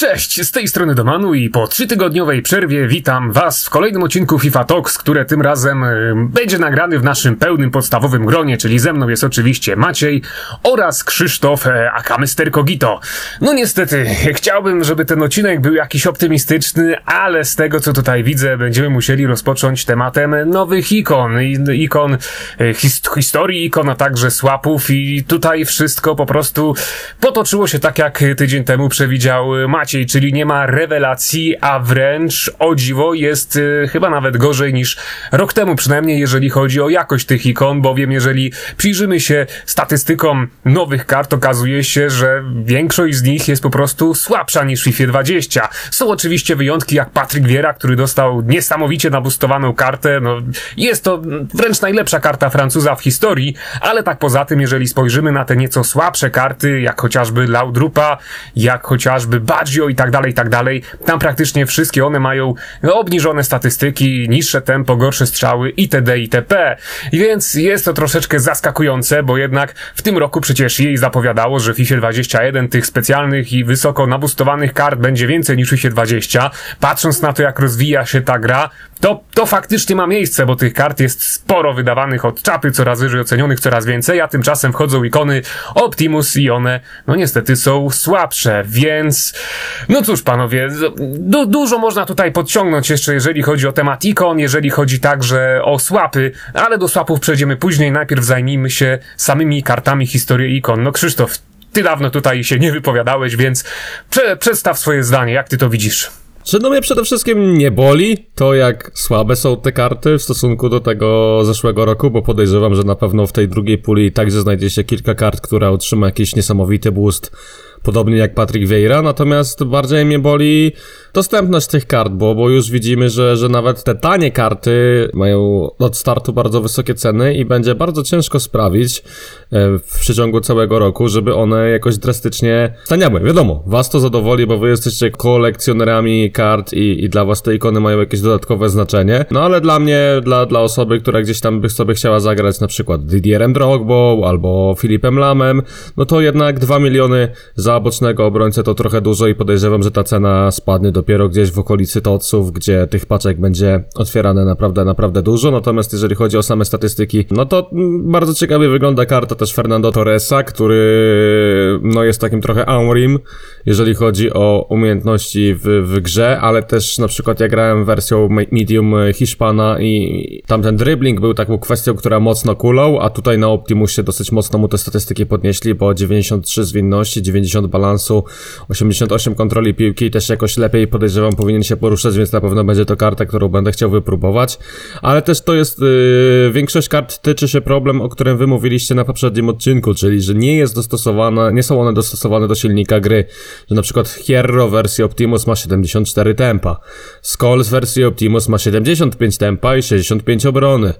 Cześć, z tej strony Domanu i po trzytygodniowej przerwie witam Was w kolejnym odcinku FIFA Talks, które tym razem będzie nagrany w naszym pełnym podstawowym gronie, czyli ze mną jest oczywiście Maciej oraz Krzysztof e, aka Mr. Kogito. No niestety, chciałbym, żeby ten odcinek był jakiś optymistyczny, ale z tego co tutaj widzę, będziemy musieli rozpocząć tematem nowych ikon, ikon e, his historii ikon, a także swapów i tutaj wszystko po prostu potoczyło się tak, jak tydzień temu przewidział Maciej, czyli nie ma rewelacji, a wręcz o dziwo jest y, chyba nawet gorzej niż rok temu, przynajmniej jeżeli chodzi o jakość tych ikon, bowiem jeżeli przyjrzymy się statystykom nowych kart, okazuje się, że większość z nich jest po prostu słabsza niż FIFA 20. Są oczywiście wyjątki jak Patryk Wiera, który dostał niesamowicie nabustowaną kartę, no jest to wręcz najlepsza karta Francuza w historii, ale tak poza tym, jeżeli spojrzymy na te nieco słabsze karty, jak chociażby Laudrupa, jak chociażby Baggio i tak dalej, i tak dalej, tam praktycznie wszystkie one mają obniżone statystyki, niższe tempo, gorsze strzały itd. itp. Więc jest to troszeczkę zaskakujące, bo jednak w tym roku przecież jej zapowiadało, że FIFA 21 tych specjalnych i wysoko nabustowanych kart będzie więcej niż FIFA 20. Patrząc na to, jak rozwija się ta gra, to, to faktycznie ma miejsce, bo tych kart jest sporo wydawanych od czapy, coraz wyżej ocenionych, coraz więcej, a tymczasem wchodzą ikony Optimus i one, no niestety są słabsze, więc no cóż panowie, du dużo można tutaj podciągnąć jeszcze, jeżeli chodzi o temat ikon, jeżeli chodzi także o swapy, ale do swapów przejdziemy później, najpierw zajmijmy się samymi kartami historii ikon. No Krzysztof, ty dawno tutaj się nie wypowiadałeś, więc prze przedstaw swoje zdanie, jak ty to widzisz? Czy no mnie przede wszystkim nie boli to, jak słabe są te karty w stosunku do tego zeszłego roku, bo podejrzewam, że na pewno w tej drugiej puli także znajdzie się kilka kart, która otrzyma jakiś niesamowity boost, podobnie jak Patrick Vieira, natomiast bardziej mnie boli dostępność tych kart, bo, bo już widzimy, że, że nawet te tanie karty mają od startu bardzo wysokie ceny i będzie bardzo ciężko sprawić e, w przeciągu całego roku, żeby one jakoś drastycznie staniały. Wiadomo, was to zadowoli, bo wy jesteście kolekcjonerami kart i, i dla was te ikony mają jakieś dodatkowe znaczenie. No ale dla mnie, dla, dla osoby, która gdzieś tam by sobie chciała zagrać na przykład Didierem Drogbą albo Filipem Lamem, no to jednak 2 miliony za bocznego obrońcę to trochę dużo i podejrzewam, że ta cena spadnie dopiero gdzieś w okolicy Totsów, gdzie tych paczek będzie otwierane naprawdę, naprawdę dużo. Natomiast jeżeli chodzi o same statystyki, no to mm, bardzo ciekawie wygląda karta też Fernando Torresa, który no jest takim trochę Aurim, jeżeli chodzi o umiejętności w, w grze, ale też na przykład ja grałem wersją me- medium Hiszpana i tamten dribbling był taką kwestią, która mocno kulał, a tutaj na Optimusie dosyć mocno mu te statystyki podnieśli, bo 93 zwinności, 90 balansu, 88 kontroli piłki, też jakoś lepiej podejrzewam powinien się poruszać, więc na pewno będzie to karta, którą będę chciał wypróbować, ale też to jest, yy, większość kart tyczy się problem, o którym wy mówiliście na poprzednim odcinku, czyli że nie jest dostosowana, nie są one dostosowane do silnika gry, że na przykład Hierro wersji Optimus ma 74 tempa, Skull wersji Optimus ma 75 tempa i 65 obrony.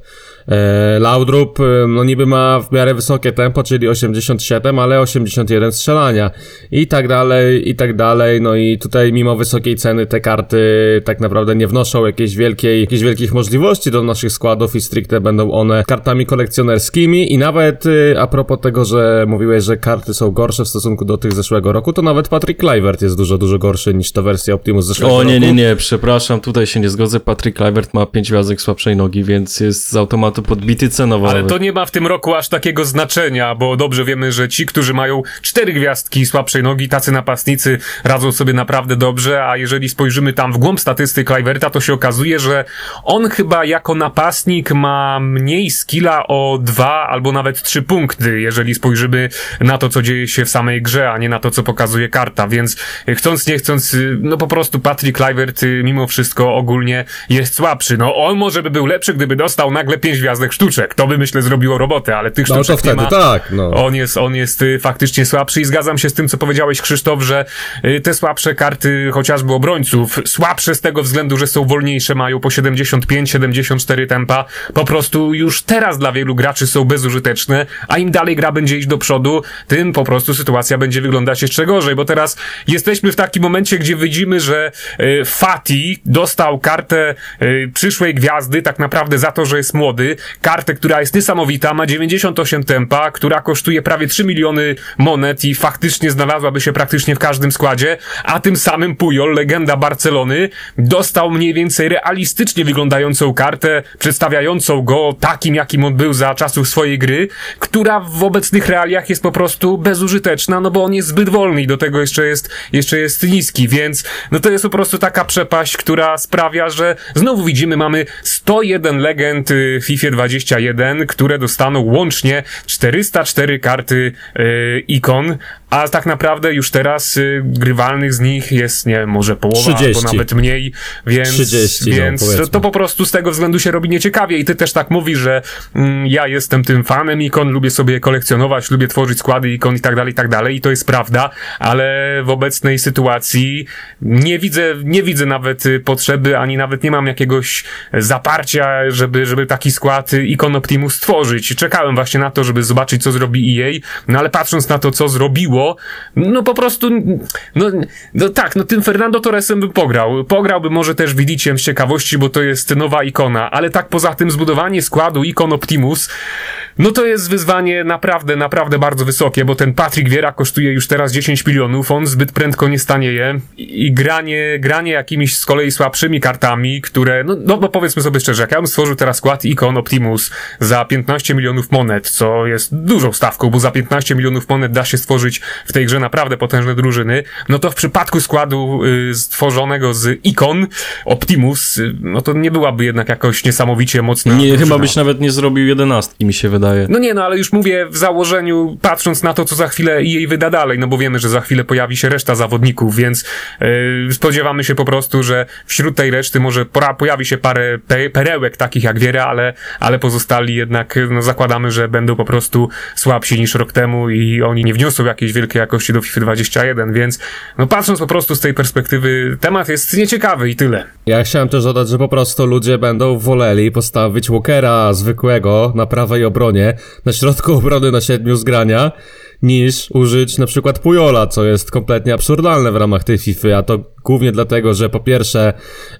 E, Laudrup, e, no niby ma w miarę wysokie tempo, czyli 87, ale 81 strzelania. I tak dalej, i tak dalej. No i tutaj mimo wysokiej ceny te karty tak naprawdę nie wnoszą jakiejś wielkiej, jakichś wielkich możliwości do naszych składów i stricte będą one kartami kolekcjonerskimi. I nawet e, a propos tego, że mówiłeś, że karty są gorsze w stosunku do tych zeszłego roku, to nawet Patrick Kluivert jest dużo, dużo gorszy niż ta wersja Optimus zeszłego O roku. nie, nie, nie, przepraszam, tutaj się nie zgodzę. Patrick Kluivert ma pięć gwiazdek słabszej nogi, więc jest z automatu podbity cenowo. Ale to nie ma w tym roku aż takiego znaczenia, bo dobrze wiemy, że ci, którzy mają cztery gwiazdki słabszej nogi, tacy napastnicy radzą sobie naprawdę dobrze, a jeżeli spojrzymy tam w głąb statystyk Kluiverta, to się okazuje, że on chyba jako napastnik ma mniej skilla o dwa albo nawet trzy punkty, jeżeli spojrzymy na to, co dzieje się w samej grze, a nie na to, co pokazuje karta, więc chcąc, nie chcąc, no po prostu Patrick Kluivert y, mimo wszystko ogólnie jest słabszy. No on może by był lepszy, gdyby dostał nagle pięć gwiazdek sztuczek. To by myślę zrobiło robotę, ale tych No sztuczek to wtedy nie ma. tak, no. On jest, on jest y, faktycznie słabszy i zgadzam się z tym, co powiedziałeś Krzysztof, że y, te słabsze karty chociażby obrońców, słabsze z tego względu, że są wolniejsze, mają po 75-74 tempa, po prostu już teraz dla wielu graczy są bezużyteczne, a im dalej gra będzie iść do przodu, tym po prostu sytuacja będzie wyglądać jeszcze gorzej, bo teraz jesteśmy w takim momencie, gdzie widzimy, że y, Fati dostał kartę przyszłej gwiazdy tak naprawdę za to, że jest młody, kartę, która jest niesamowita, ma 98 tempa, która kosztuje prawie 3 miliony monet i faktycznie znalazłaby się praktycznie w każdym składzie, a tym samym Pujol, legenda Barcelony, dostał mniej więcej realistycznie wyglądającą kartę, przedstawiającą go takim, jakim on był za czasów swojej gry, która w obecnych realiach jest po prostu bezużyteczna, no bo on jest zbyt wolny i do tego jeszcze jest, jeszcze jest niski, więc no to jest po prostu taka przepaść, która sprawia, że znowu widzimy, mamy 101 legend y, w FIFA 21, które dostaną łącznie 404 karty y, ikon, a tak naprawdę już teraz y, grywalnych z nich jest, nie wiem, może połowa 30. albo nawet mniej, więc, 30, no, więc to, powiedzmy. to po prostu z tego względu się robi nieciekawie i ty też tak mówisz, że mm, ja jestem tym fanem ikon, lubię sobie kolekcjonować, lubię tworzyć składy ikon i tak dalej, i tak dalej i to jest prawda, ale w obecnej sytuacji nie widzę, nie widzę nawet y, potrzeby, ani nawet nie mam jakiegoś zaparcia, żeby, żeby taki skład y, ikon Optimus stworzyć. Czekałem właśnie na to, żeby zobaczyć, co zrobi EA, no ale patrząc na to, co zrobiło, no po prostu, no, no tak, no tym Fernando Torresem bym pograł. Pograłbym może też Widiciem z ciekawości, bo to jest nowa ikona, ale tak poza tym zbudowanie składu ikon Optimus, no to jest wyzwanie naprawdę, naprawdę bardzo wysokie, bo ten Patrick Wiera kosztuje już teraz 10 milionów, on zbyt prędko nie stanieje i granie, granie jakimiś z kolei słabszymi kartami, które, no, no, no powiedzmy sobie szczerze, jak ja bym stworzył teraz skład ikon Optimus za 15 milionów monet, co jest dużą stawką, bo za 15 milionów monet da się stworzyć w tej grze naprawdę potężne drużyny, no to w przypadku składu y, stworzonego z ikon Optimus, y, no to nie byłaby jednak jakoś niesamowicie mocna Nie, drużyna. chyba byś nawet nie zrobił jedenastki, mi się wydaje. No nie, no ale już mówię w założeniu, patrząc na to, co za chwilę jej wyda dalej, no bo wiemy, że za chwilę pojawi się reszta zawodników, więc yy, spodziewamy się po prostu, że wśród tej reszty może pora, pojawi się parę pe perełek takich jak Wiera, ale, ale pozostali jednak, no zakładamy, że będą po prostu słabsi niż rok temu i oni nie wniosą jakiejś wielkiej jakości do FIFA 21, więc no patrząc po prostu z tej perspektywy, temat jest nieciekawy i tyle. Ja chciałem też dodać, że po prostu ludzie będą woleli postawić Walkera zwykłego na prawej obronie, na środku obrony na siedmiu zgrania, niż użyć na przykład Pujola, co jest kompletnie absurdalne w ramach tej FIFA, a to głównie dlatego, że po pierwsze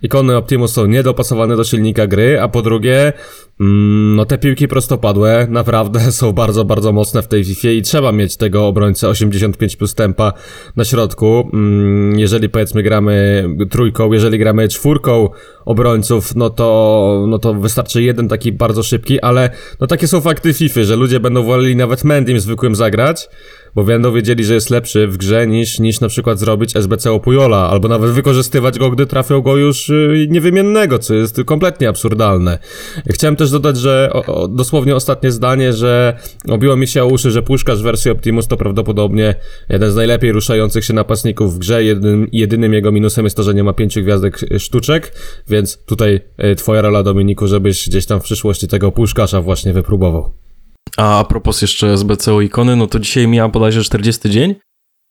ikony Optimus są niedopasowane do silnika gry, a po drugie mm, no te piłki prostopadłe naprawdę są bardzo, bardzo mocne w tej FIFA i trzeba mieć tego obrońcę 85 plus tempa na środku. Mm, jeżeli powiedzmy gramy trójką, jeżeli gramy czwórką obrońców, no to, no to wystarczy jeden taki bardzo szybki, ale no takie są fakty FIFA, że ludzie będą woleli nawet Mendym zwykłym zagrać, bo będą wiedzieli, że jest lepszy w grze niż, niż na przykład zrobić SBC Pujola, albo nawet wykorzystywać go, gdy trafią go już y, niewymiennego, co jest kompletnie absurdalne. Chciałem też dodać, że o, o, dosłownie ostatnie zdanie, że obiło mi się o uszy, że puszkarz w wersji Optimus to prawdopodobnie jeden z najlepiej ruszających się napastników w grze. Jedynym, jedynym jego minusem jest to, że nie ma pięciu gwiazdek y, sztuczek, więc tutaj y, twoja rola Dominiku, żebyś gdzieś tam w przyszłości tego puszkarza właśnie wypróbował. A a propos jeszcze SBCO ikony, no to dzisiaj mija bodajże 40 dzień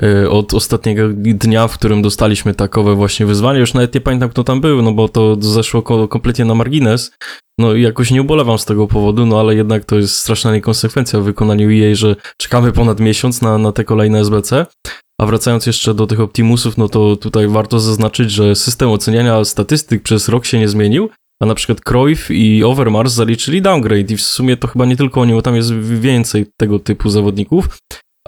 y, od ostatniego dnia, w którym dostaliśmy takowe właśnie wyzwanie. Już nawet nie pamiętam, kto tam był, no bo to zeszło ko- kompletnie na margines. No i jakoś nie ubolewam z tego powodu, no ale jednak to jest straszna niekonsekwencja w wykonaniu jej, że czekamy ponad miesiąc na, na te kolejne SBC. A wracając jeszcze do tych Optimusów, no to tutaj warto zaznaczyć, że system oceniania statystyk przez rok się nie zmienił, a na przykład Cruyff i Overmars zaliczyli downgrade i w sumie to chyba nie tylko oni, bo tam jest więcej tego typu zawodników,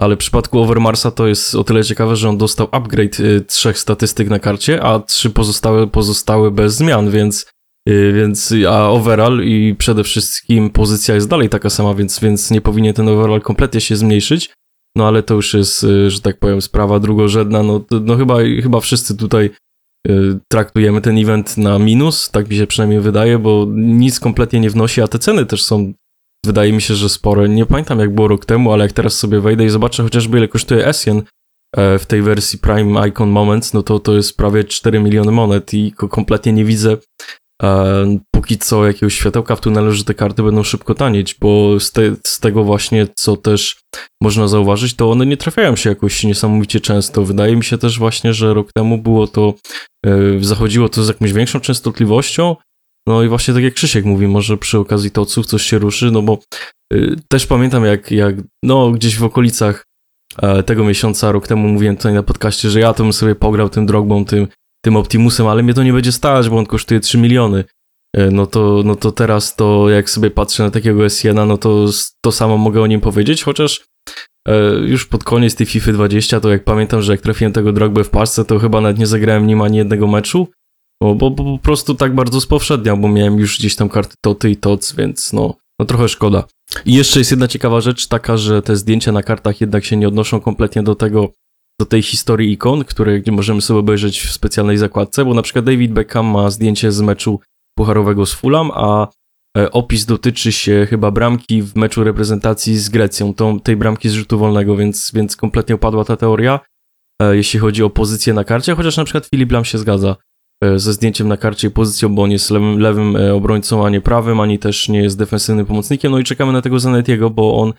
ale w przypadku Overmarsa to jest o tyle ciekawe, że on dostał upgrade y, trzech statystyk na karcie, a trzy pozostałe pozostały bez zmian, więc, y, więc a overall i przede wszystkim pozycja jest dalej taka sama, więc, więc nie powinien ten overall kompletnie się zmniejszyć. No ale to już jest, y, że tak powiem, sprawa drugorzędna. No, no chyba, chyba wszyscy tutaj traktujemy ten event na minus, tak mi się przynajmniej wydaje, bo nic kompletnie nie wnosi, a te ceny też są, wydaje mi się, że spore. Nie pamiętam jak było rok temu, ale jak teraz sobie wejdę i zobaczę chociażby ile kosztuje Essien e, w tej wersji Prime Icon Moments, no to to jest prawie 4 miliony monet i ko- kompletnie nie widzę póki co jakiegoś światełka w tunelu, że te karty będą szybko tanieć, bo z, te, z tego właśnie, co też można zauważyć, to one nie trafiają się jakoś niesamowicie często. Wydaje mi się też właśnie, że rok temu było to, e, zachodziło to z jakąś większą częstotliwością, no i właśnie tak jak Krzysiek mówi, może przy okazji toców coś się ruszy, no bo y, też pamiętam jak, jak no gdzieś w okolicach e, tego miesiąca, rok temu mówiłem tutaj na podcaście, że ja to bym sobie pograł tym drogbą, tym, tym Optimusem, ale mnie to nie będzie stać, bo on kosztuje 3 miliony. e, no to, no to teraz to jak sobie patrzę na takiego S1, no to to samo mogę o nim powiedzieć, chociaż e, już pod koniec tej FIFA 20, to jak pamiętam, że jak trafiłem tego Drogbę w paczce, to chyba nawet nie zagrałem nim ani jednego meczu, bo, bo, bo po prostu tak bardzo spowszedniał, bo miałem już gdzieś tam karty Toty i Tots, więc no, no trochę szkoda. I jeszcze jest jedna ciekawa rzecz taka, że te zdjęcia na kartach jednak się nie odnoszą kompletnie do tego, do tej historii ikon, które możemy sobie obejrzeć w specjalnej zakładce, bo na przykład David Beckham ma zdjęcie z meczu pucharowego z Fulham, a e, opis dotyczy się chyba bramki w meczu reprezentacji z Grecją, tą, tej bramki z rzutu wolnego, więc, więc kompletnie upadła ta teoria, e, jeśli chodzi o pozycję na karcie, chociaż na przykład Filip Lam się zgadza e, ze zdjęciem na karcie i pozycją, bo on jest lewym, lewym obrońcą, a nie prawym, ani też nie jest defensywnym pomocnikiem, no i czekamy na tego Zanetiego, bo on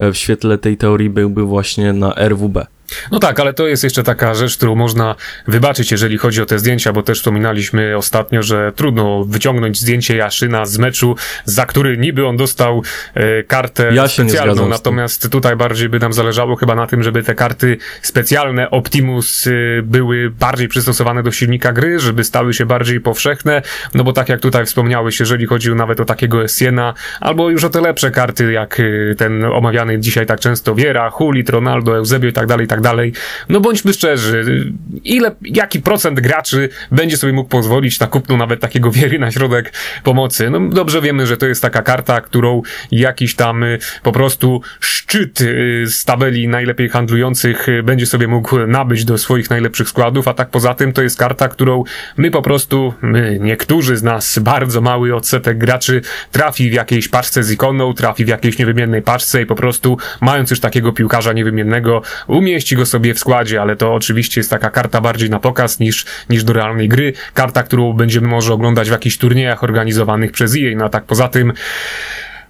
w świetle tej teorii byłby właśnie na RWB. No tak, ale to jest jeszcze taka rzecz, którą można wybaczyć, jeżeli chodzi o te zdjęcia, bo też wspominaliśmy ostatnio, że trudno wyciągnąć zdjęcie Jaszyna z meczu, za który niby on dostał e, kartę ja specjalną, natomiast tutaj bardziej by nam zależało chyba na tym, żeby te karty specjalne Optimus e, były bardziej przystosowane do silnika gry, żeby stały się bardziej powszechne, no bo tak jak tutaj wspomniałeś, jeżeli chodzi nawet o takiego Siena, albo już o te lepsze karty, jak e, ten omawiany dzisiaj tak często Wiera, Hulit, Ronaldo, Eusebio i tak dalej, i tak tak dalej. No bądźmy szczerzy, ile, jaki procent graczy będzie sobie mógł pozwolić na kupno nawet takiego wiery na środek pomocy? No dobrze wiemy, że to jest taka karta, którą jakiś tam y, po prostu szczyt y, z tabeli najlepiej handlujących y, będzie sobie mógł nabyć do swoich najlepszych składów, a tak poza tym to jest karta, którą my po prostu, my, niektórzy z nas, bardzo mały odsetek graczy trafi w jakiejś paczce z ikoną, trafi w jakiejś niewymiennej paczce i po prostu mając już takiego piłkarza niewymiennego, umieści mieści go sobie w składzie, ale to oczywiście jest taka karta bardziej na pokaz niż, niż do realnej gry. Karta, którą będziemy może oglądać w jakichś turniejach organizowanych przez EA. No a tak poza tym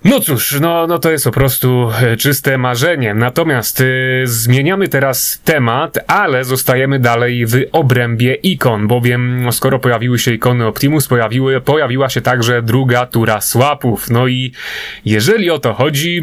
no cóż, no, no to jest po prostu e, czyste marzenie. Natomiast y, zmieniamy teraz temat, ale zostajemy dalej w obrębie ikon, bowiem no, skoro pojawiły się ikony Optimus, pojawiły, pojawiła się także druga tura swapów. No i jeżeli o to chodzi,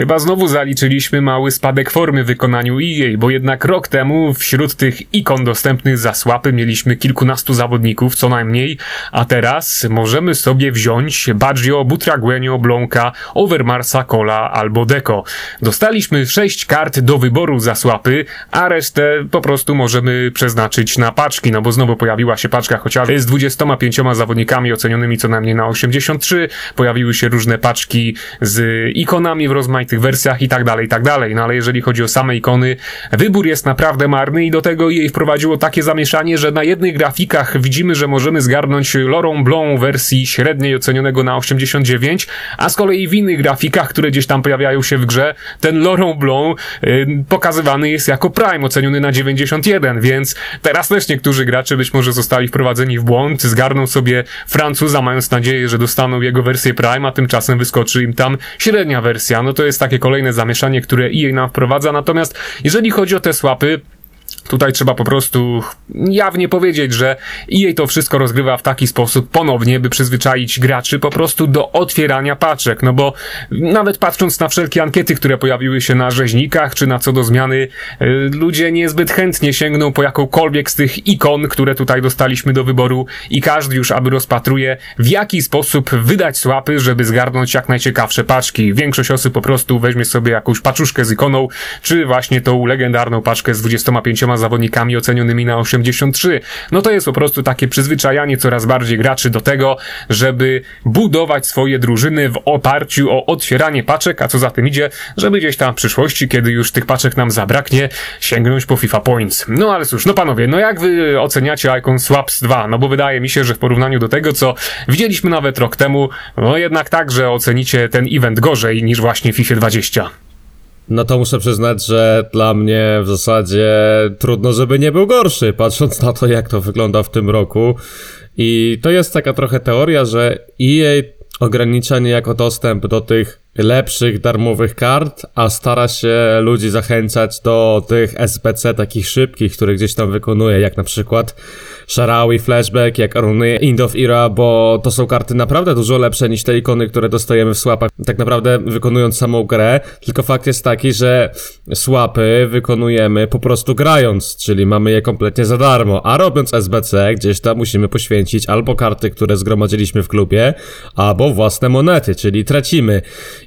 Chyba znowu zaliczyliśmy mały spadek formy w wykonaniu EA, bo jednak rok temu wśród tych ikon dostępnych za słapy mieliśmy kilkunastu zawodników co najmniej, a teraz możemy sobie wziąć Baggio, Butraguenio, Blonka, Overmarsa, Cola albo Deco. Dostaliśmy sześć kart do wyboru za słapy, a resztę po prostu możemy przeznaczyć na paczki, no bo znowu pojawiła się paczka chociażby z 25 zawodnikami ocenionymi co najmniej na 83, pojawiły się różne paczki z ikonami w rozmaitych tych wersjach i tak dalej, i tak dalej. No ale jeżeli chodzi o same ikony, wybór jest naprawdę marny i do tego jej wprowadziło takie zamieszanie, że na jednych grafikach widzimy, że możemy zgarnąć Laurent Blanc wersji średniej ocenionego na 89, a z kolei w innych grafikach, które gdzieś tam pojawiają się w grze, ten Laurent Blanc y, pokazywany jest jako Prime oceniony na 91, więc teraz też niektórzy gracze być może zostali wprowadzeni w błąd, zgarną sobie Francuza, mając nadzieję, że dostaną jego wersję Prime, a tymczasem wyskoczy im tam średnia wersja. No to jest takie kolejne zamieszanie, które EA nam wprowadza. Natomiast jeżeli chodzi o te słapy, Tutaj trzeba po prostu jawnie powiedzieć, że EA to wszystko rozgrywa w taki sposób ponownie, by przyzwyczaić graczy po prostu do otwierania paczek, no bo nawet patrząc na wszelkie ankiety, które pojawiły się na rzeźnikach, czy na co do zmiany, y, ludzie niezbyt chętnie sięgną po jakąkolwiek z tych ikon, które tutaj dostaliśmy do wyboru i każdy już aby rozpatruje, w jaki sposób wydać słapy, żeby zgarnąć jak najciekawsze paczki. Większość osób po prostu weźmie sobie jakąś paczuszkę z ikoną, czy właśnie tą legendarną paczkę z 25 zawodnikami ocenionymi na 83. No to jest po prostu takie przyzwyczajanie coraz bardziej graczy do tego, żeby budować swoje drużyny w oparciu o otwieranie paczek, a co za tym idzie, żeby gdzieś tam w przyszłości, kiedy już tych paczek nam zabraknie, sięgnąć po FIFA Points. No ale cóż, no panowie, no jak wy oceniacie Icon Swaps 2? No bo wydaje mi się, że w porównaniu do tego, co widzieliśmy nawet rok temu, no jednak tak, że ocenicie ten event gorzej niż właśnie FIFA 20. No to muszę przyznać, że dla mnie w zasadzie trudno, żeby nie był gorszy, patrząc na to, jak to wygląda w tym roku. I to jest taka trochę teoria, że EA ogranicza niejako dostęp do tych lepszych darmowych kart, a stara się ludzi zachęcać do tych SPC takich szybkich, które gdzieś tam wykonuje, jak na przykład Sharawi Flashback, jak Runy End of Era, bo to są karty naprawdę dużo lepsze niż te ikony, które dostajemy w swapach, tak naprawdę wykonując samą grę, tylko fakt jest taki, że swapy wykonujemy po prostu grając, czyli mamy je kompletnie za darmo, a robiąc SBC gdzieś tam musimy poświęcić albo karty, które zgromadziliśmy w klubie, albo własne monety, czyli tracimy.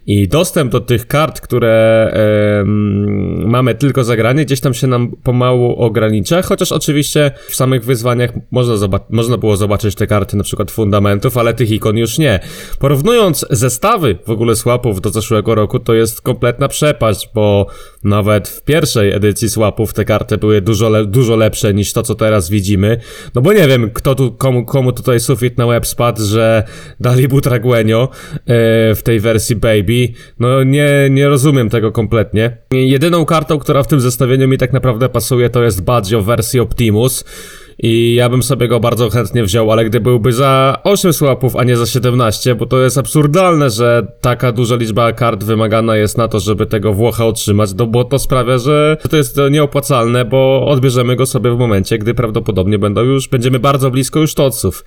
I dostęp do tych kart, które em, mamy tylko za granie, gdzieś tam się nam pomału ogranicza, chociaż oczywiście w samych wyzwaniach można, można było zobaczyć te karty na przykład fundamentów, ale tych ikon już nie. Porównując zestawy w ogóle swapów do zeszłego roku, to jest kompletna przepaść, bo nawet w pierwszej edycji swapów te karty były dużo, le- dużo lepsze niż to, co teraz widzimy. No bo nie wiem, kto tu, komu, komu tutaj sufit na łeb spadł, że dali Butraguenio e, w tej wersji Baby. No nie, nie rozumiem tego kompletnie. Jedyną kartą, która w tym zestawieniu mi tak naprawdę pasuje, to jest Baggio w wersji Optimus. I ja bym sobie go bardzo chętnie wziął, ale gdy byłby za 8 słapów, a nie za 17, bo to jest absurdalne, że taka duża liczba kart wymagana jest na to, żeby tego Włocha otrzymać, no bo to sprawia, że to jest nieopłacalne, bo odbierzemy go sobie w momencie, gdy prawdopodobnie będą już, będziemy bardzo blisko już toców.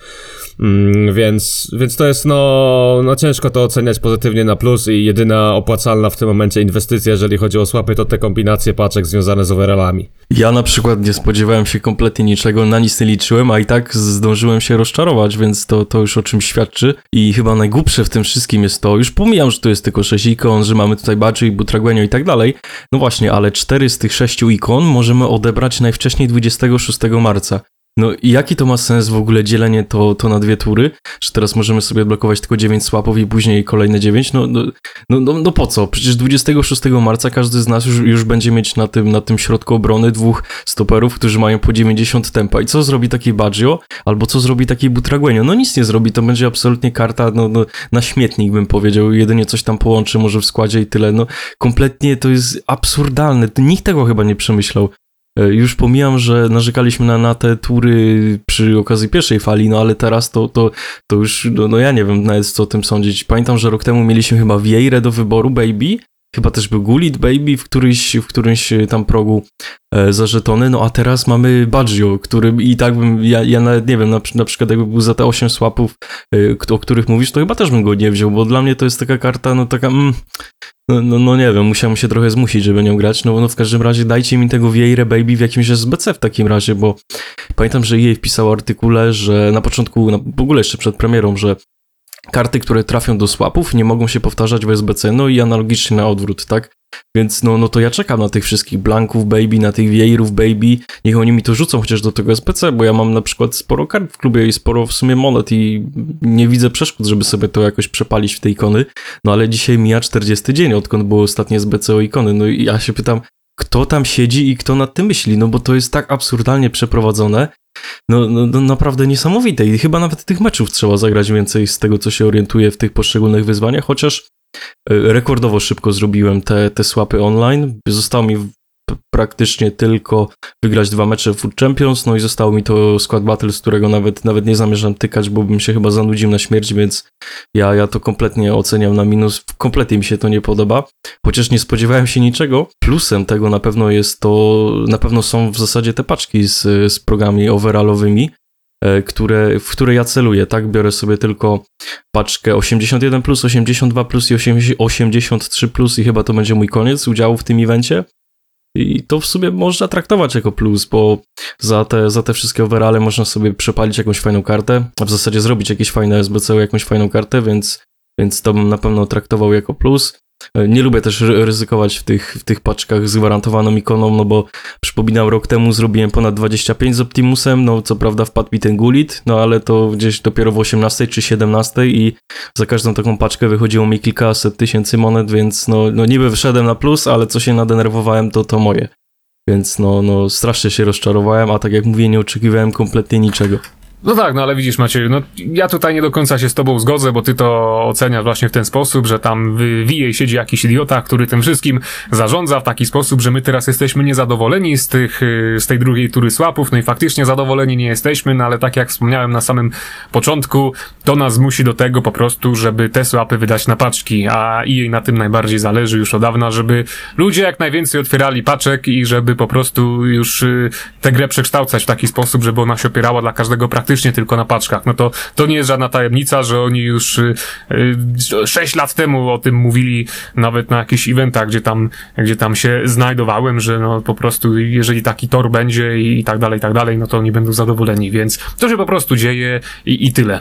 Mm, więc, więc to jest no, no ciężko to oceniać pozytywnie na plus i jedyna opłacalna w tym momencie inwestycja, jeżeli chodzi o słapy, to te kombinacje paczek związane z overallami. Ja na przykład nie spodziewałem się kompletnie niczego, na nic nie liczyłem, a i tak zdążyłem się rozczarować, więc to, to już o czym świadczy. I chyba najgłupsze w tym wszystkim jest to, już pomijam, że to jest tylko 6 ikon, że mamy tutaj Badży i Butraguenio i tak dalej. No właśnie, ale 4 z tych 6 ikon możemy odebrać najwcześniej 26 marca. No i jaki to ma sens w ogóle dzielenie to, to na dwie tury? Że teraz możemy sobie blokować tylko 9 swapów i później kolejne 9? No, no, no, no, no po co? Przecież 26 marca każdy z nas już, już będzie mieć na tym, na tym środku obrony dwóch stoperów, którzy mają po 90 tempa. I co zrobi taki Baggio? Albo co zrobi taki Butraguenio? No nic nie zrobi, to będzie absolutnie karta no, no, na śmietnik bym powiedział. Jedynie coś tam połączy może w składzie i tyle. No kompletnie to jest absurdalne. Nikt tego chyba nie przemyślał. E, Już pomijam, że narzekaliśmy na, na te tury przy okazji pierwszej fali, no ale teraz to, to, to już, no, no ja nie wiem nawet co o tym sądzić. Pamiętam, że rok temu mieliśmy chyba Vieirę do wyboru, Baby, chyba też był Gulit, Baby w którymś, w którymś tam progu e, za żetony, no a teraz mamy Baggio, który i tak bym, ja, ja nawet nie wiem, na, na przykład jakby był za te 8 swapów, e, o których mówisz, to chyba też bym go nie wziął, bo dla mnie to jest taka karta, no taka, mm, no, no, no nie wiem, musiałem się trochę zmusić, żeby nią grać, no, no w każdym razie dajcie mi tego Vieirę Baby w jakimś SBC w takim razie, bo pamiętam, że EA wpisał artykule, że na początku, no, w ogóle jeszcze przed premierą, że karty, które trafią do swapów nie mogą się powtarzać w SBC, no i analogicznie na odwrót, tak? Więc no, no to ja czekam na tych wszystkich blanków baby, na tych Vieirów baby, niech oni mi to rzucą chociaż do tego SPC, bo ja mam na przykład sporo kart w klubie i sporo w sumie monet i nie widzę przeszkód, żeby sobie to jakoś przepalić w te ikony, no ale dzisiaj mija 40 dzień, odkąd było ostatnie SBC o ikony, no i ja się pytam, kto tam siedzi i kto nad tym myśli, no bo to jest tak absurdalnie przeprowadzone, no, no, no naprawdę niesamowite i chyba nawet tych meczów trzeba zagrać więcej z tego, co się orientuje w tych poszczególnych wyzwaniach, chociaż e, rekordowo szybko zrobiłem te, te swapy online. Zostało mi praktycznie tylko wygrać dwa mecze w Champions, no i zostało mi to Squad Battle, z którego nawet, nawet nie zamierzam tykać, bo bym się chyba zanudził na śmierć, więc ja, ja to kompletnie oceniam na minus. Kompletnie mi się to nie podoba, chociaż nie spodziewałem się niczego. Plusem tego na pewno jest to, na pewno są w zasadzie te paczki z, z progami overallowymi, e, które, w które ja celuję, tak? Biorę sobie tylko paczkę 81 plus, 82 plus i 80 83 plus i chyba to będzie mój koniec udziału w tym evencie. I to w sumie można traktować jako plus, bo za te, za te wszystkie overale można sobie przepalić jakąś fajną kartę, a w zasadzie zrobić jakieś fajne SBC, jakąś fajną kartę, więc, więc to bym na pewno traktował jako plus. E, Nie lubię też ry- ryzykować w tych, w tych paczkach z gwarantowaną ikoną, no bo przypominam, rok temu zrobiłem ponad 25 z Optimusem, no co prawda wpadł mi ten gulit, no ale to gdzieś dopiero w 18 czy 17 i za każdą taką paczkę wychodziło mi kilkaset tysięcy monet, więc no, no niby wyszedłem na plus, ale co się nadenerwowałem, to to moje. Więc no, no strasznie się rozczarowałem, a tak jak mówię, nie oczekiwałem kompletnie niczego. No tak, no ale widzisz Macieju, no ja tutaj nie do końca się z tobą zgodzę, bo ty to oceniasz właśnie w ten sposób, że tam w VA siedzi jakiś idiota, który tym wszystkim zarządza w taki sposób, że my teraz jesteśmy niezadowoleni z tych, y, z tej drugiej tury słapów, no i faktycznie zadowoleni nie jesteśmy, no ale tak jak wspomniałem na samym początku, to nas zmusi do tego po prostu, żeby te słapy wydać na paczki, a jej na tym najbardziej zależy już od dawna, żeby ludzie jak najwięcej otwierali paczek i żeby po prostu już y, tę grę przekształcać w taki sposób, żeby ona się opierała dla każdego praktycznie tylko na paczkach. No to, to nie jest żadna tajemnica, że oni już y, y, 6 lat temu o tym mówili nawet na jakichś eventach, gdzie tam, gdzie tam się znajdowałem, że no po prostu jeżeli taki tor będzie i, i tak dalej, i tak dalej, no to oni będą zadowoleni, więc to się po prostu dzieje i, i tyle.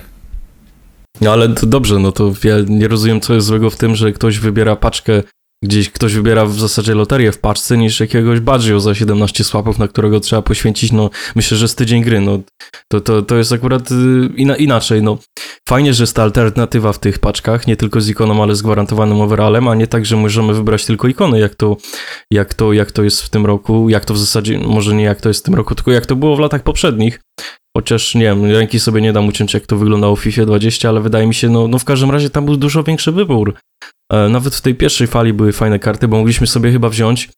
No ale to dobrze, no to ja nie rozumiem, co jest złego w tym, że ktoś wybiera paczkę, gdzieś ktoś wybiera w zasadzie loterię w paczce, niż jakiegoś Baggio za 17 słapów, na którego trzeba poświęcić, no myślę, że z tydzień gry, no. To, to, to jest akurat y, ina, inaczej, no. Fajnie, że jest ta alternatywa w tych paczkach, nie tylko z ikoną, ale z gwarantowanym overallem, a nie tak, że możemy wybrać tylko ikony, jak to, jak to, jak to jest w tym roku, jak to w zasadzie, może nie jak to jest w tym roku, tylko jak to było w latach poprzednich, Chociaż nie wiem, ręki sobie nie dam uciąć, jak to wyglądało w FIFA 20, ale wydaje mi się, no, no w każdym razie tam był dużo większy wybór. E, nawet w tej pierwszej fali były fajne karty, bo mogliśmy sobie chyba wziąć,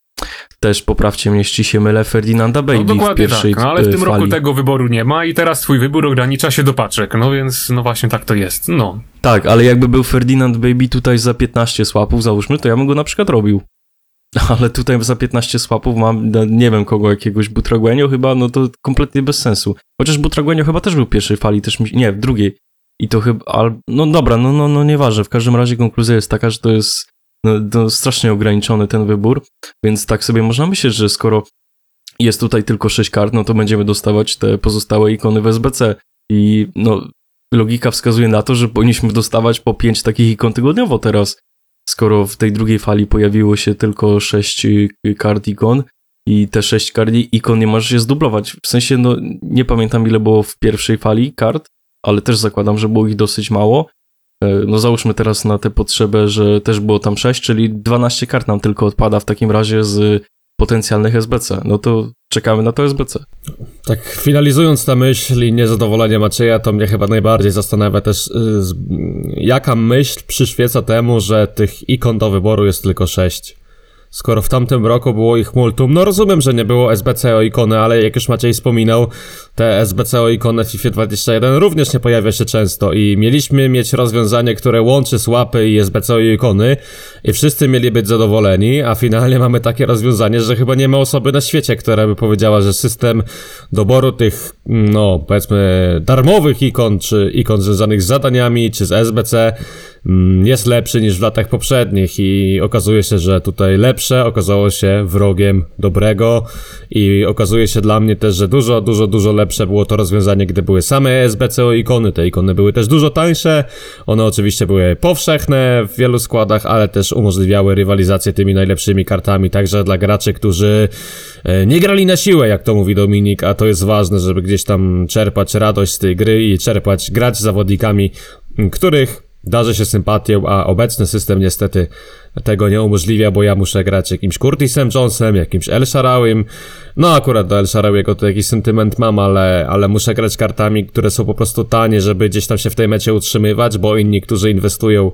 też poprawcie mnie, jeśli się mylę, Ferdinanda Baby No w dokładnie pierwszej tak, no, ale w e, tym fali. roku tego wyboru nie ma i teraz twój wybór ogranicza się do paczek, no więc no właśnie tak to jest, no. Tak, ale jakby był Ferdinand Baby tutaj za 15 słapów, załóżmy, to ja bym go na przykład robił. Ale tutaj za 15 słapów mam, no, nie wiem kogo, jakiegoś Butraguenio chyba, no to kompletnie bez sensu. Chociaż Butraguenio chyba też był w pierwszej fali, też mi, nie, w drugiej. I to chyba, al, no dobra, no, no, no nieważne, w każdym razie konkluzja jest taka, że to jest no, strasznie ograniczony ten wybór, więc tak sobie można myśleć, że skoro jest tutaj tylko 6 kart, no to będziemy dostawać te pozostałe ikony w SBC. I no, logika wskazuje na to, że powinniśmy dostawać po 5 takich ikon tygodniowo teraz, skoro w tej drugiej fali pojawiło się tylko 6 kart ikon i te 6 kart ikon nie możesz się zdublować. W sensie, no nie pamiętam ile było w pierwszej fali kart, ale też zakładam, że było ich dosyć mało. E, No załóżmy teraz na tę potrzebę, że też było tam 6, czyli 12 kart nam tylko odpada w takim razie z potencjalnych SBC. No to czekamy na to SBC. Tak, finalizując tę myśl i niezadowolenie Macieja, to mnie chyba najbardziej zastanawia też, y, jaka myśl przyświeca temu, że tych ikon do wyboru jest tylko sześć. Skoro w tamtym roku było ich multum, no rozumiem, że nie było SBC o ikony, ale jak już Maciej wspominał, te SBC o ikony w FIFA 21 również nie pojawia się często i mieliśmy mieć rozwiązanie, które łączy słapy i SBC o ikony i wszyscy mieli być zadowoleni, a finalnie mamy takie rozwiązanie, że chyba nie ma osoby na świecie, która by powiedziała, że system doboru tych, no powiedzmy, darmowych ikon, czy ikon związanych z zadaniami, czy z SBC jest lepszy niż w latach poprzednich i okazuje się, że tutaj lepsze okazało się wrogiem dobrego i okazuje się dla mnie też, że dużo, dużo, dużo lepsze było to rozwiązanie, gdy były same SBCO ikony. Te ikony były też dużo tańsze, one oczywiście były powszechne w wielu składach, ale też umożliwiały rywalizację tymi najlepszymi kartami, także dla graczy, którzy e, nie grali na siłę, jak to mówi Dominik, a to jest ważne, żeby gdzieś tam czerpać radość z tej gry i czerpać, grać z zawodnikami, których darzy się sympatią, a obecny system niestety tego nie umożliwia, bo ja muszę grać jakimś Curtisem Jonesem, jakimś El Sharawym. No akurat do El Sharawiego to jakiś sentyment mam, ale, ale muszę grać kartami, które są po prostu tanie, żeby gdzieś tam się w tej mecie utrzymywać, bo inni, którzy inwestują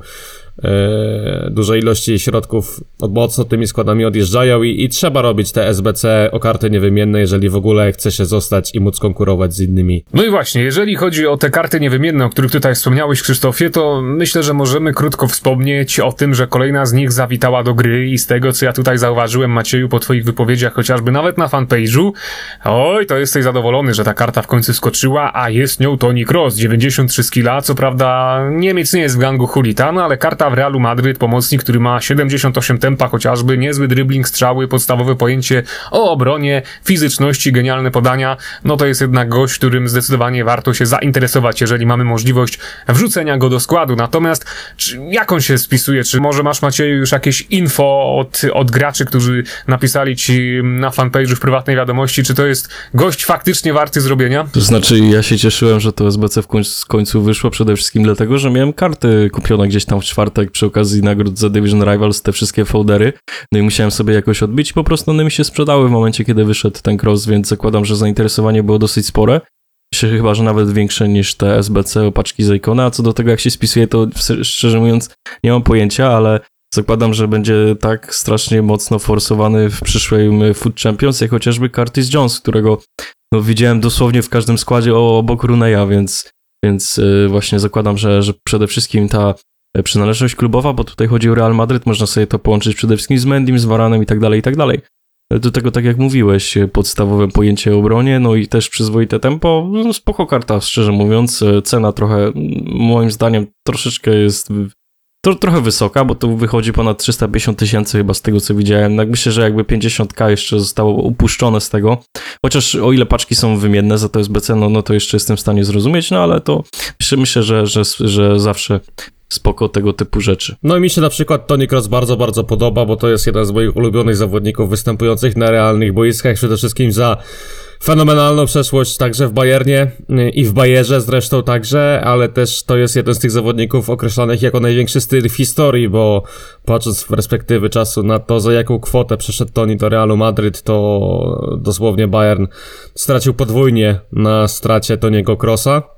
duże ilości środków od mocno tymi składami odjeżdżają i, i trzeba robić te SBC o karty niewymienne, jeżeli w ogóle chce się zostać i móc konkurować z innymi. No i właśnie, jeżeli chodzi o te karty niewymienne, o których tutaj wspomniałeś, Krzysztofie, to myślę, że możemy krótko wspomnieć o tym, że kolejna z nich zawitała do gry i z tego, co ja tutaj zauważyłem, Macieju, po twoich wypowiedziach, chociażby nawet na fanpage'u, oj, to jesteś zadowolony, że ta karta w końcu skoczyła, a jest nią Toni Kroos, 93 skilla, co prawda Niemiec nie jest w gangu Hulitan, ale karta w Realu Madryt, pomocnik, który ma 78 tempa chociażby, niezły dribbling, strzały, podstawowe pojęcie o obronie, fizyczności, genialne podania, no to jest jednak gość, którym zdecydowanie warto się zainteresować, jeżeli mamy możliwość wrzucenia go do składu. Natomiast czy, jak on się spisuje? Czy może masz Macieju już jakieś info od, od graczy, którzy napisali ci na fanpage'u w prywatnej wiadomości, czy to jest gość faktycznie warty zrobienia? To znaczy, ja się cieszyłem, że to SBC w końcu, w końcu wyszło, przede wszystkim dlatego, że miałem karty kupione gdzieś tam w czwartek przy okazji nagród za Division Rivals, te wszystkie foldery, no i musiałem sobie jakoś odbić. Po prostu one mi się sprzedały w momencie, kiedy wyszedł ten cross, więc zakładam, że zainteresowanie było dosyć spore. się chyba, że nawet większe niż te SBC opaczki z Icona, a co do tego jak się spisuje, to szczerze mówiąc nie mam pojęcia, ale zakładam, że będzie tak strasznie mocno forsowany w przyszłej Food Champions, jak chociażby Curtis Jones, którego no, widziałem dosłownie w każdym składzie obok Runeya, więc, więc yy, właśnie zakładam, że, że przede wszystkim ta przynależność klubowa, bo tutaj chodzi o Real Madryt, można sobie to połączyć przede wszystkim z Mendim, z Varanem i tak dalej, i tak dalej. Do tego, tak jak mówiłeś, podstawowe pojęcie o obronie, no i też przyzwoite tempo, no spoko karta, szczerze mówiąc, cena trochę, moim zdaniem, troszeczkę jest to trochę wysoka, bo to wychodzi ponad 350 tysięcy chyba z tego, co widziałem. Tak myślę, że jakby 50k jeszcze zostało upuszczone z tego, chociaż o ile paczki są wymienne za to SBC, no, no to jeszcze jestem w stanie zrozumieć, no ale to myślę, myślę że, że, że zawsze spoko tego typu rzeczy. No i mi się na przykład Tony Cross bardzo, bardzo podoba, bo to jest jeden z moich ulubionych zawodników występujących na realnych boiskach, przede wszystkim za fenomenalną przeszłość także w Bayernie y, i w Bayerze zresztą także, ale też to jest jeden z tych zawodników określanych jako największy styl w historii, bo patrząc z perspektywy czasu na to, za jaką kwotę przeszedł Tony do Realu Madryt, to dosłownie Bayern stracił podwójnie na stracie Toniego Crossa.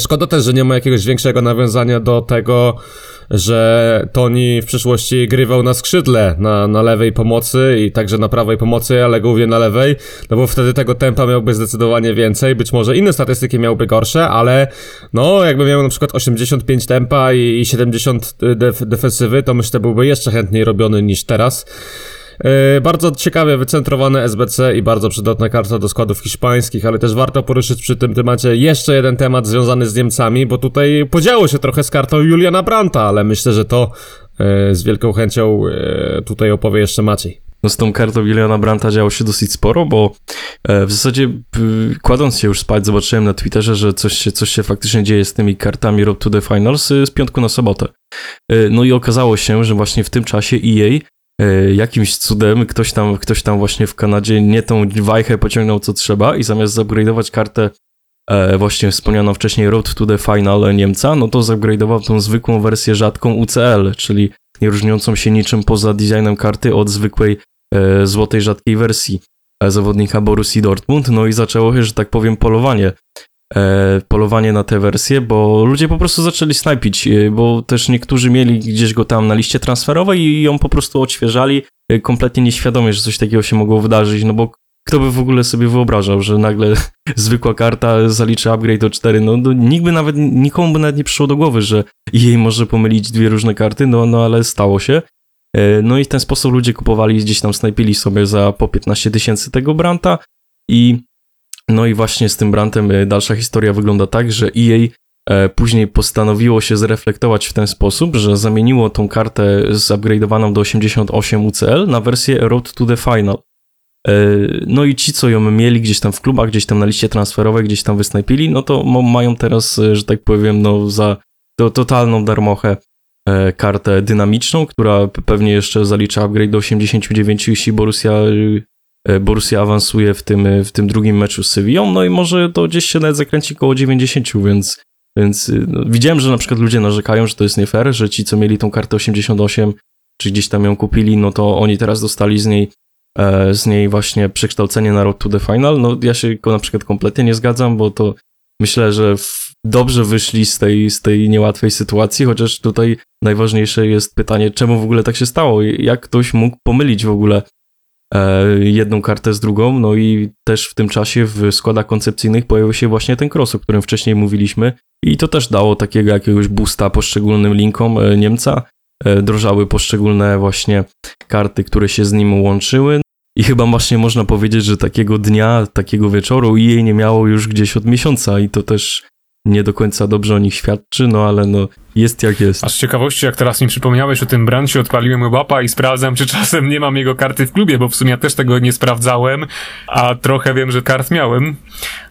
Szkoda też, że nie ma jakiegoś większego nawiązania do tego, że Tony w przyszłości grywał na skrzydle, na, na lewej pomocy i także na prawej pomocy, ale głównie na lewej, no bo wtedy tego tempa miałby zdecydowanie więcej, być może inne statystyki miałby gorsze, ale no jakby miał na przykład 85 tempa i, i 70 def defensywy, to myślę byłby jeszcze chętniej robiony niż teraz. Yy, bardzo ciekawie wycentrowane SBC i bardzo przydatna karta do składów hiszpańskich, ale też warto poruszyć przy tym temacie jeszcze jeden temat związany z Niemcami, bo tutaj podziało się trochę z kartą Juliana Branta, ale myślę, że to yy, z wielką chęcią yy, tutaj opowie jeszcze Maciej. No z tą kartą Juliana Branta działo się dosyć sporo, bo w zasadzie kładąc się już spać zobaczyłem na Twitterze, że coś się, coś się faktycznie dzieje z tymi kartami Road to the Finals z piątku na sobotę. No i okazało się, że właśnie w tym czasie EA E, jakimś cudem ktoś tam, ktoś tam właśnie w Kanadzie nie tą wajchę pociągnął co trzeba i zamiast zupgrade'ować kartę e, właśnie wspomnianą wcześniej Road to the Final Niemca, no to zupgrade'ował tą zwykłą wersję rzadką UCL, czyli nie różniącą się niczym poza designem karty od zwykłej e, złotej rzadkiej wersji e, zawodnika Borussii Dortmund, no i zaczęło się, że tak powiem, polowanie. e, polowanie na tę wersję, bo ludzie po prostu zaczęli snajpić, e, bo też niektórzy mieli gdzieś go tam na liście transferowej i ją po prostu odświeżali, e, kompletnie nieświadomie, że coś takiego się mogło wydarzyć, no bo kto by w ogóle sobie wyobrażał, że nagle zwykła karta zaliczy upgrade o 4, no, no nikt by nawet, nikomu by nawet nie przyszło do głowy, że jej może pomylić dwie różne karty, no, no ale stało się. E, no i w ten sposób ludzie kupowali, gdzieś tam snajpili sobie za po 15 tysięcy tego Branta i no i właśnie z tym Brantem y, dalsza historia wygląda tak, że EA e, później postanowiło się zreflektować w ten sposób, że zamieniło tą kartę zupgrade'owaną do 88 UCL na wersję Road to the Final. E, no i ci, co ją mieli gdzieś tam w klubach, gdzieś tam na liście transferowej, gdzieś tam wysnajpili, no to mają teraz, e, że tak powiem, no za to totalną darmochę kartę dynamiczną, która pewnie jeszcze zalicza upgrade do 89, jeśli Borussia E, Borussia awansuje w tym, e, w tym drugim meczu z Sevillą, no i może to gdzieś się nawet zakręci koło 90, więc, więc e, no, widziałem, że na przykład ludzie narzekają, że to jest nie fair, że ci, co mieli tą kartę 88, czy gdzieś tam ją kupili, no to oni teraz dostali z niej z niej właśnie przekształcenie na Road to the Final. No ja się na przykład kompletnie nie zgadzam, bo to myślę, że dobrze wyszli z tej, z tej niełatwej sytuacji, chociaż tutaj najważniejsze jest pytanie, czemu w ogóle tak się stało? Jak ktoś mógł pomylić w ogóle E, jedną kartę z drugą, no i też w tym czasie w składach koncepcyjnych pojawił się właśnie ten cross, o którym wcześniej mówiliśmy. I to też dało takiego jakiegoś boosta poszczególnym linkom e, Niemca, e, drożały poszczególne właśnie karty, które się z nim łączyły. I chyba właśnie można powiedzieć, że takiego dnia, takiego wieczoru jej nie miało już gdzieś od miesiąca. I to też nie do końca dobrze o nich świadczy, no ale no jest jak jest. A z ciekawości, jak teraz mi przypomniałeś o tym brancie, odpaliłem łapa i sprawdzam, czy czasem nie mam jego karty w klubie, bo w sumie ja też tego nie sprawdzałem, a trochę wiem, że kart miałem,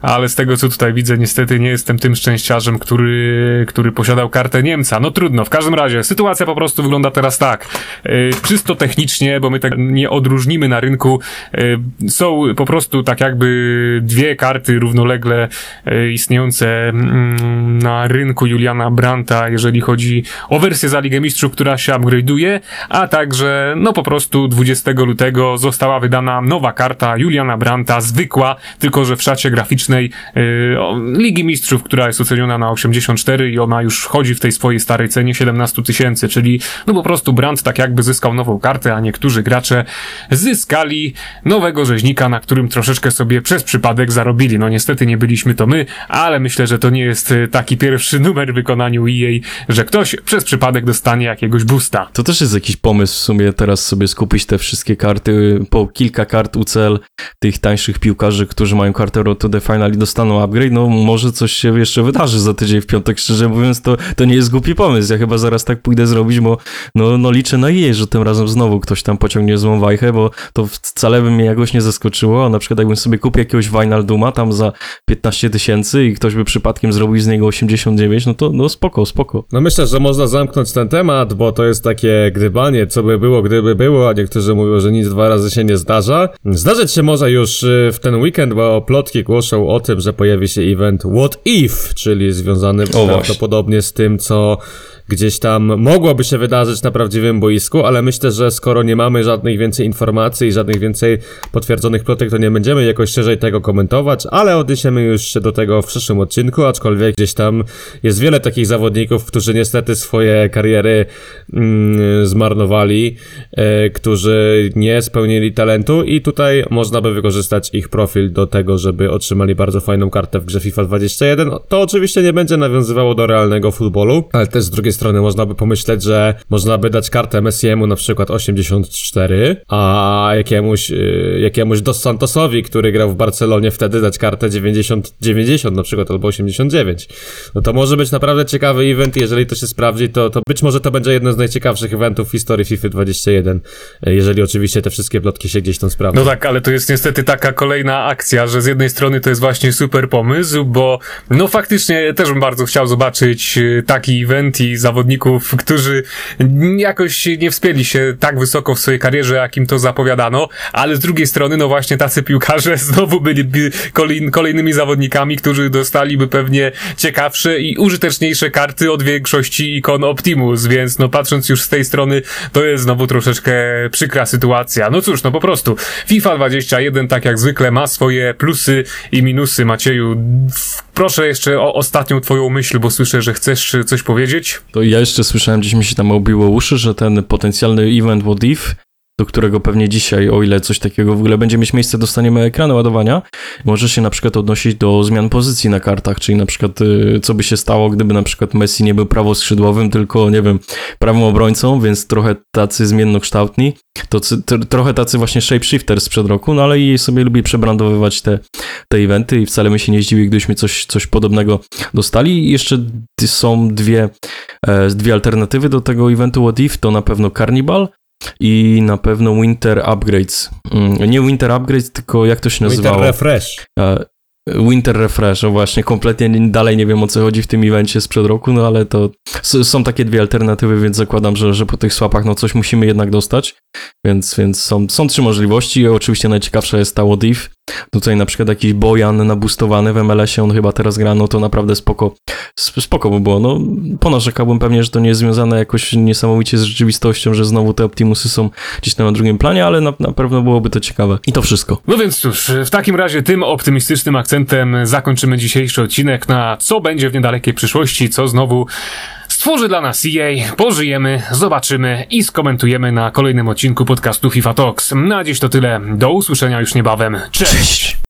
ale z tego, co tutaj widzę, niestety nie jestem tym szczęściarzem, który, który posiadał kartę Niemca. No trudno, w każdym razie, sytuacja po prostu wygląda teraz tak. Yy, czysto technicznie, bo my tak nie odróżnimy na rynku, yy, są po prostu tak jakby dwie karty równolegle yy, istniejące mm, na rynku Juliana Branta, jeżeli jeżeli chodzi o wersję za Ligę Mistrzów, która się upgrade'uje, a także, no po prostu 20 lutego została wydana nowa karta Juliana Branta, zwykła, tylko że w szacie graficznej yy, Ligi Mistrzów, która jest oceniona na 84 i ona już chodzi w tej swojej starej cenie 17 tysięcy, czyli no po prostu Brand tak jakby zyskał nową kartę, a niektórzy gracze zyskali nowego rzeźnika, na którym troszeczkę sobie przez przypadek zarobili. No niestety nie byliśmy to my, ale myślę, że to nie jest y, taki pierwszy numer w wykonaniu EA, że ktoś przez przypadek dostanie jakiegoś boosta. To też jest jakiś pomysł w sumie teraz sobie skupić te wszystkie karty, po kilka kart UCL tych tańszych piłkarzy, którzy mają kartę Road to the Final i dostaną upgrade, no może coś się jeszcze wydarzy za tydzień w piątek, szczerze mówiąc, to, to nie jest głupi pomysł, ja chyba zaraz tak pójdę zrobić, bo no, no liczę na EA, że tym razem znowu ktoś tam pociągnie złą wajchę, bo to wcale by mnie jakoś nie zaskoczyło, a na przykład jakbym sobie kupił jakiegoś Vinyl Duma tam za 15 tysięcy i ktoś by przypadkiem zrobił z niego 89, no to no spoko, spoko. No myślę, że można zamknąć ten temat, bo to jest takie gdybanie, co by było, gdyby było, a niektórzy mówią, że nic dwa razy się nie zdarza. Zdarzyć się może już y, w ten weekend, bo plotki głoszą o tym, że pojawi się event What If, czyli związany właśnie. prawdopodobnie z tym, co gdzieś tam mogłoby się wydarzyć na prawdziwym boisku, ale myślę, że skoro nie mamy żadnych więcej informacji i żadnych więcej potwierdzonych plotek, to nie będziemy jakoś szerzej tego komentować, ale odniesiemy już się do tego w przyszłym odcinku, aczkolwiek gdzieś tam jest wiele takich zawodników, którzy niestety swoje kariery mm, zmarnowali, e, którzy nie spełnili talentu i tutaj można by wykorzystać ich profil do tego, żeby otrzymali bardzo fajną kartę w grze FIFA 21. To oczywiście nie będzie nawiązywało do realnego futbolu, ale też z drugiej strony można by pomyśleć, że można by dać kartę Messiemu na przykład 84, a jakiemuś, y, jakiemuś Dos Santosowi, który grał w Barcelonie wtedy dać kartę 90, 90 na przykład albo 89. No to może być naprawdę ciekawy event, jeżeli to się sprawdzi, to, to być może to będzie jeden z najciekawszych eventów w historii FIFA 21, y, jeżeli oczywiście te wszystkie plotki się gdzieś tam sprawdzą. No tak, ale to jest niestety taka kolejna akcja, że z jednej strony to jest właśnie super pomysł, bo no faktycznie też bym bardzo chciał zobaczyć y, taki event i zawodników, którzy jakoś nie wspięli się tak wysoko w swojej karierze, jakim to zapowiadano, ale z drugiej strony, no właśnie tacy piłkarze znowu byliby kolej, kolejnymi zawodnikami, którzy dostaliby pewnie ciekawsze i użyteczniejsze karty od większości ikon Optimus, więc no patrząc już z tej strony, to jest znowu troszeczkę przykra sytuacja. No cóż, no po prostu FIFA 21 tak jak zwykle ma swoje plusy i minusy. Macieju, proszę jeszcze o ostatnią twoją myśl, bo słyszę, że chcesz coś powiedzieć. To ja jeszcze słyszałem, gdzieś mi się tam obiło uszy, że ten potencjalny event What If, do którego pewnie dzisiaj, o ile coś takiego w ogóle będzie mieć miejsce, dostaniemy ekrany ładowania, może się na przykład odnosić do zmian pozycji na kartach, czyli na przykład y, co by się stało, gdyby na przykład Messi nie był prawoskrzydłowym, tylko, nie wiem, prawym obrońcą, więc trochę tacy zmiennokształtni, to, to trochę tacy właśnie shapeshifters sprzed roku, no ale i sobie lubi przebrandowywać te, te eventy i wcale my się nie zdziwi, gdybyśmy coś, coś podobnego dostali. I jeszcze są dwie, e, dwie alternatywy do tego eventu What If, to na pewno Carnival, i na pewno Winter Upgrades. Mm, Nie Winter Upgrades, tylko jak to się nazywało? Winter Refresh. Winter Refresh, o właśnie, kompletnie nie- dalej nie wiem o co chodzi w tym evencie sprzed roku, no ale to są takie dwie alternatywy, więc zakładam, że, że po tych swapach no coś musimy jednak dostać, więc, więc są, są trzy możliwości, oczywiście najciekawsza jest ta What If, tutaj na przykład jakiś Bojan nabustowany w MLS-ie, on chyba teraz gra, no to naprawdę spoko, sp- spoko by było, no ponarzekałbym pewnie, że to nie jest związane jakoś niesamowicie z rzeczywistością, że znowu te Optimusy są gdzieś na drugim planie, ale na, na pewno byłoby to ciekawe. I to wszystko. No więc cóż, w takim razie tym optymistycznym akcentem zakończymy dzisiejszy odcinek na co będzie w niedalekiej przyszłości, co znowu stworzy dla nas EA, pożyjemy, zobaczymy i skomentujemy na kolejnym odcinku podcastu FIFA Talks. Na dziś to tyle, do usłyszenia już niebawem, cześć!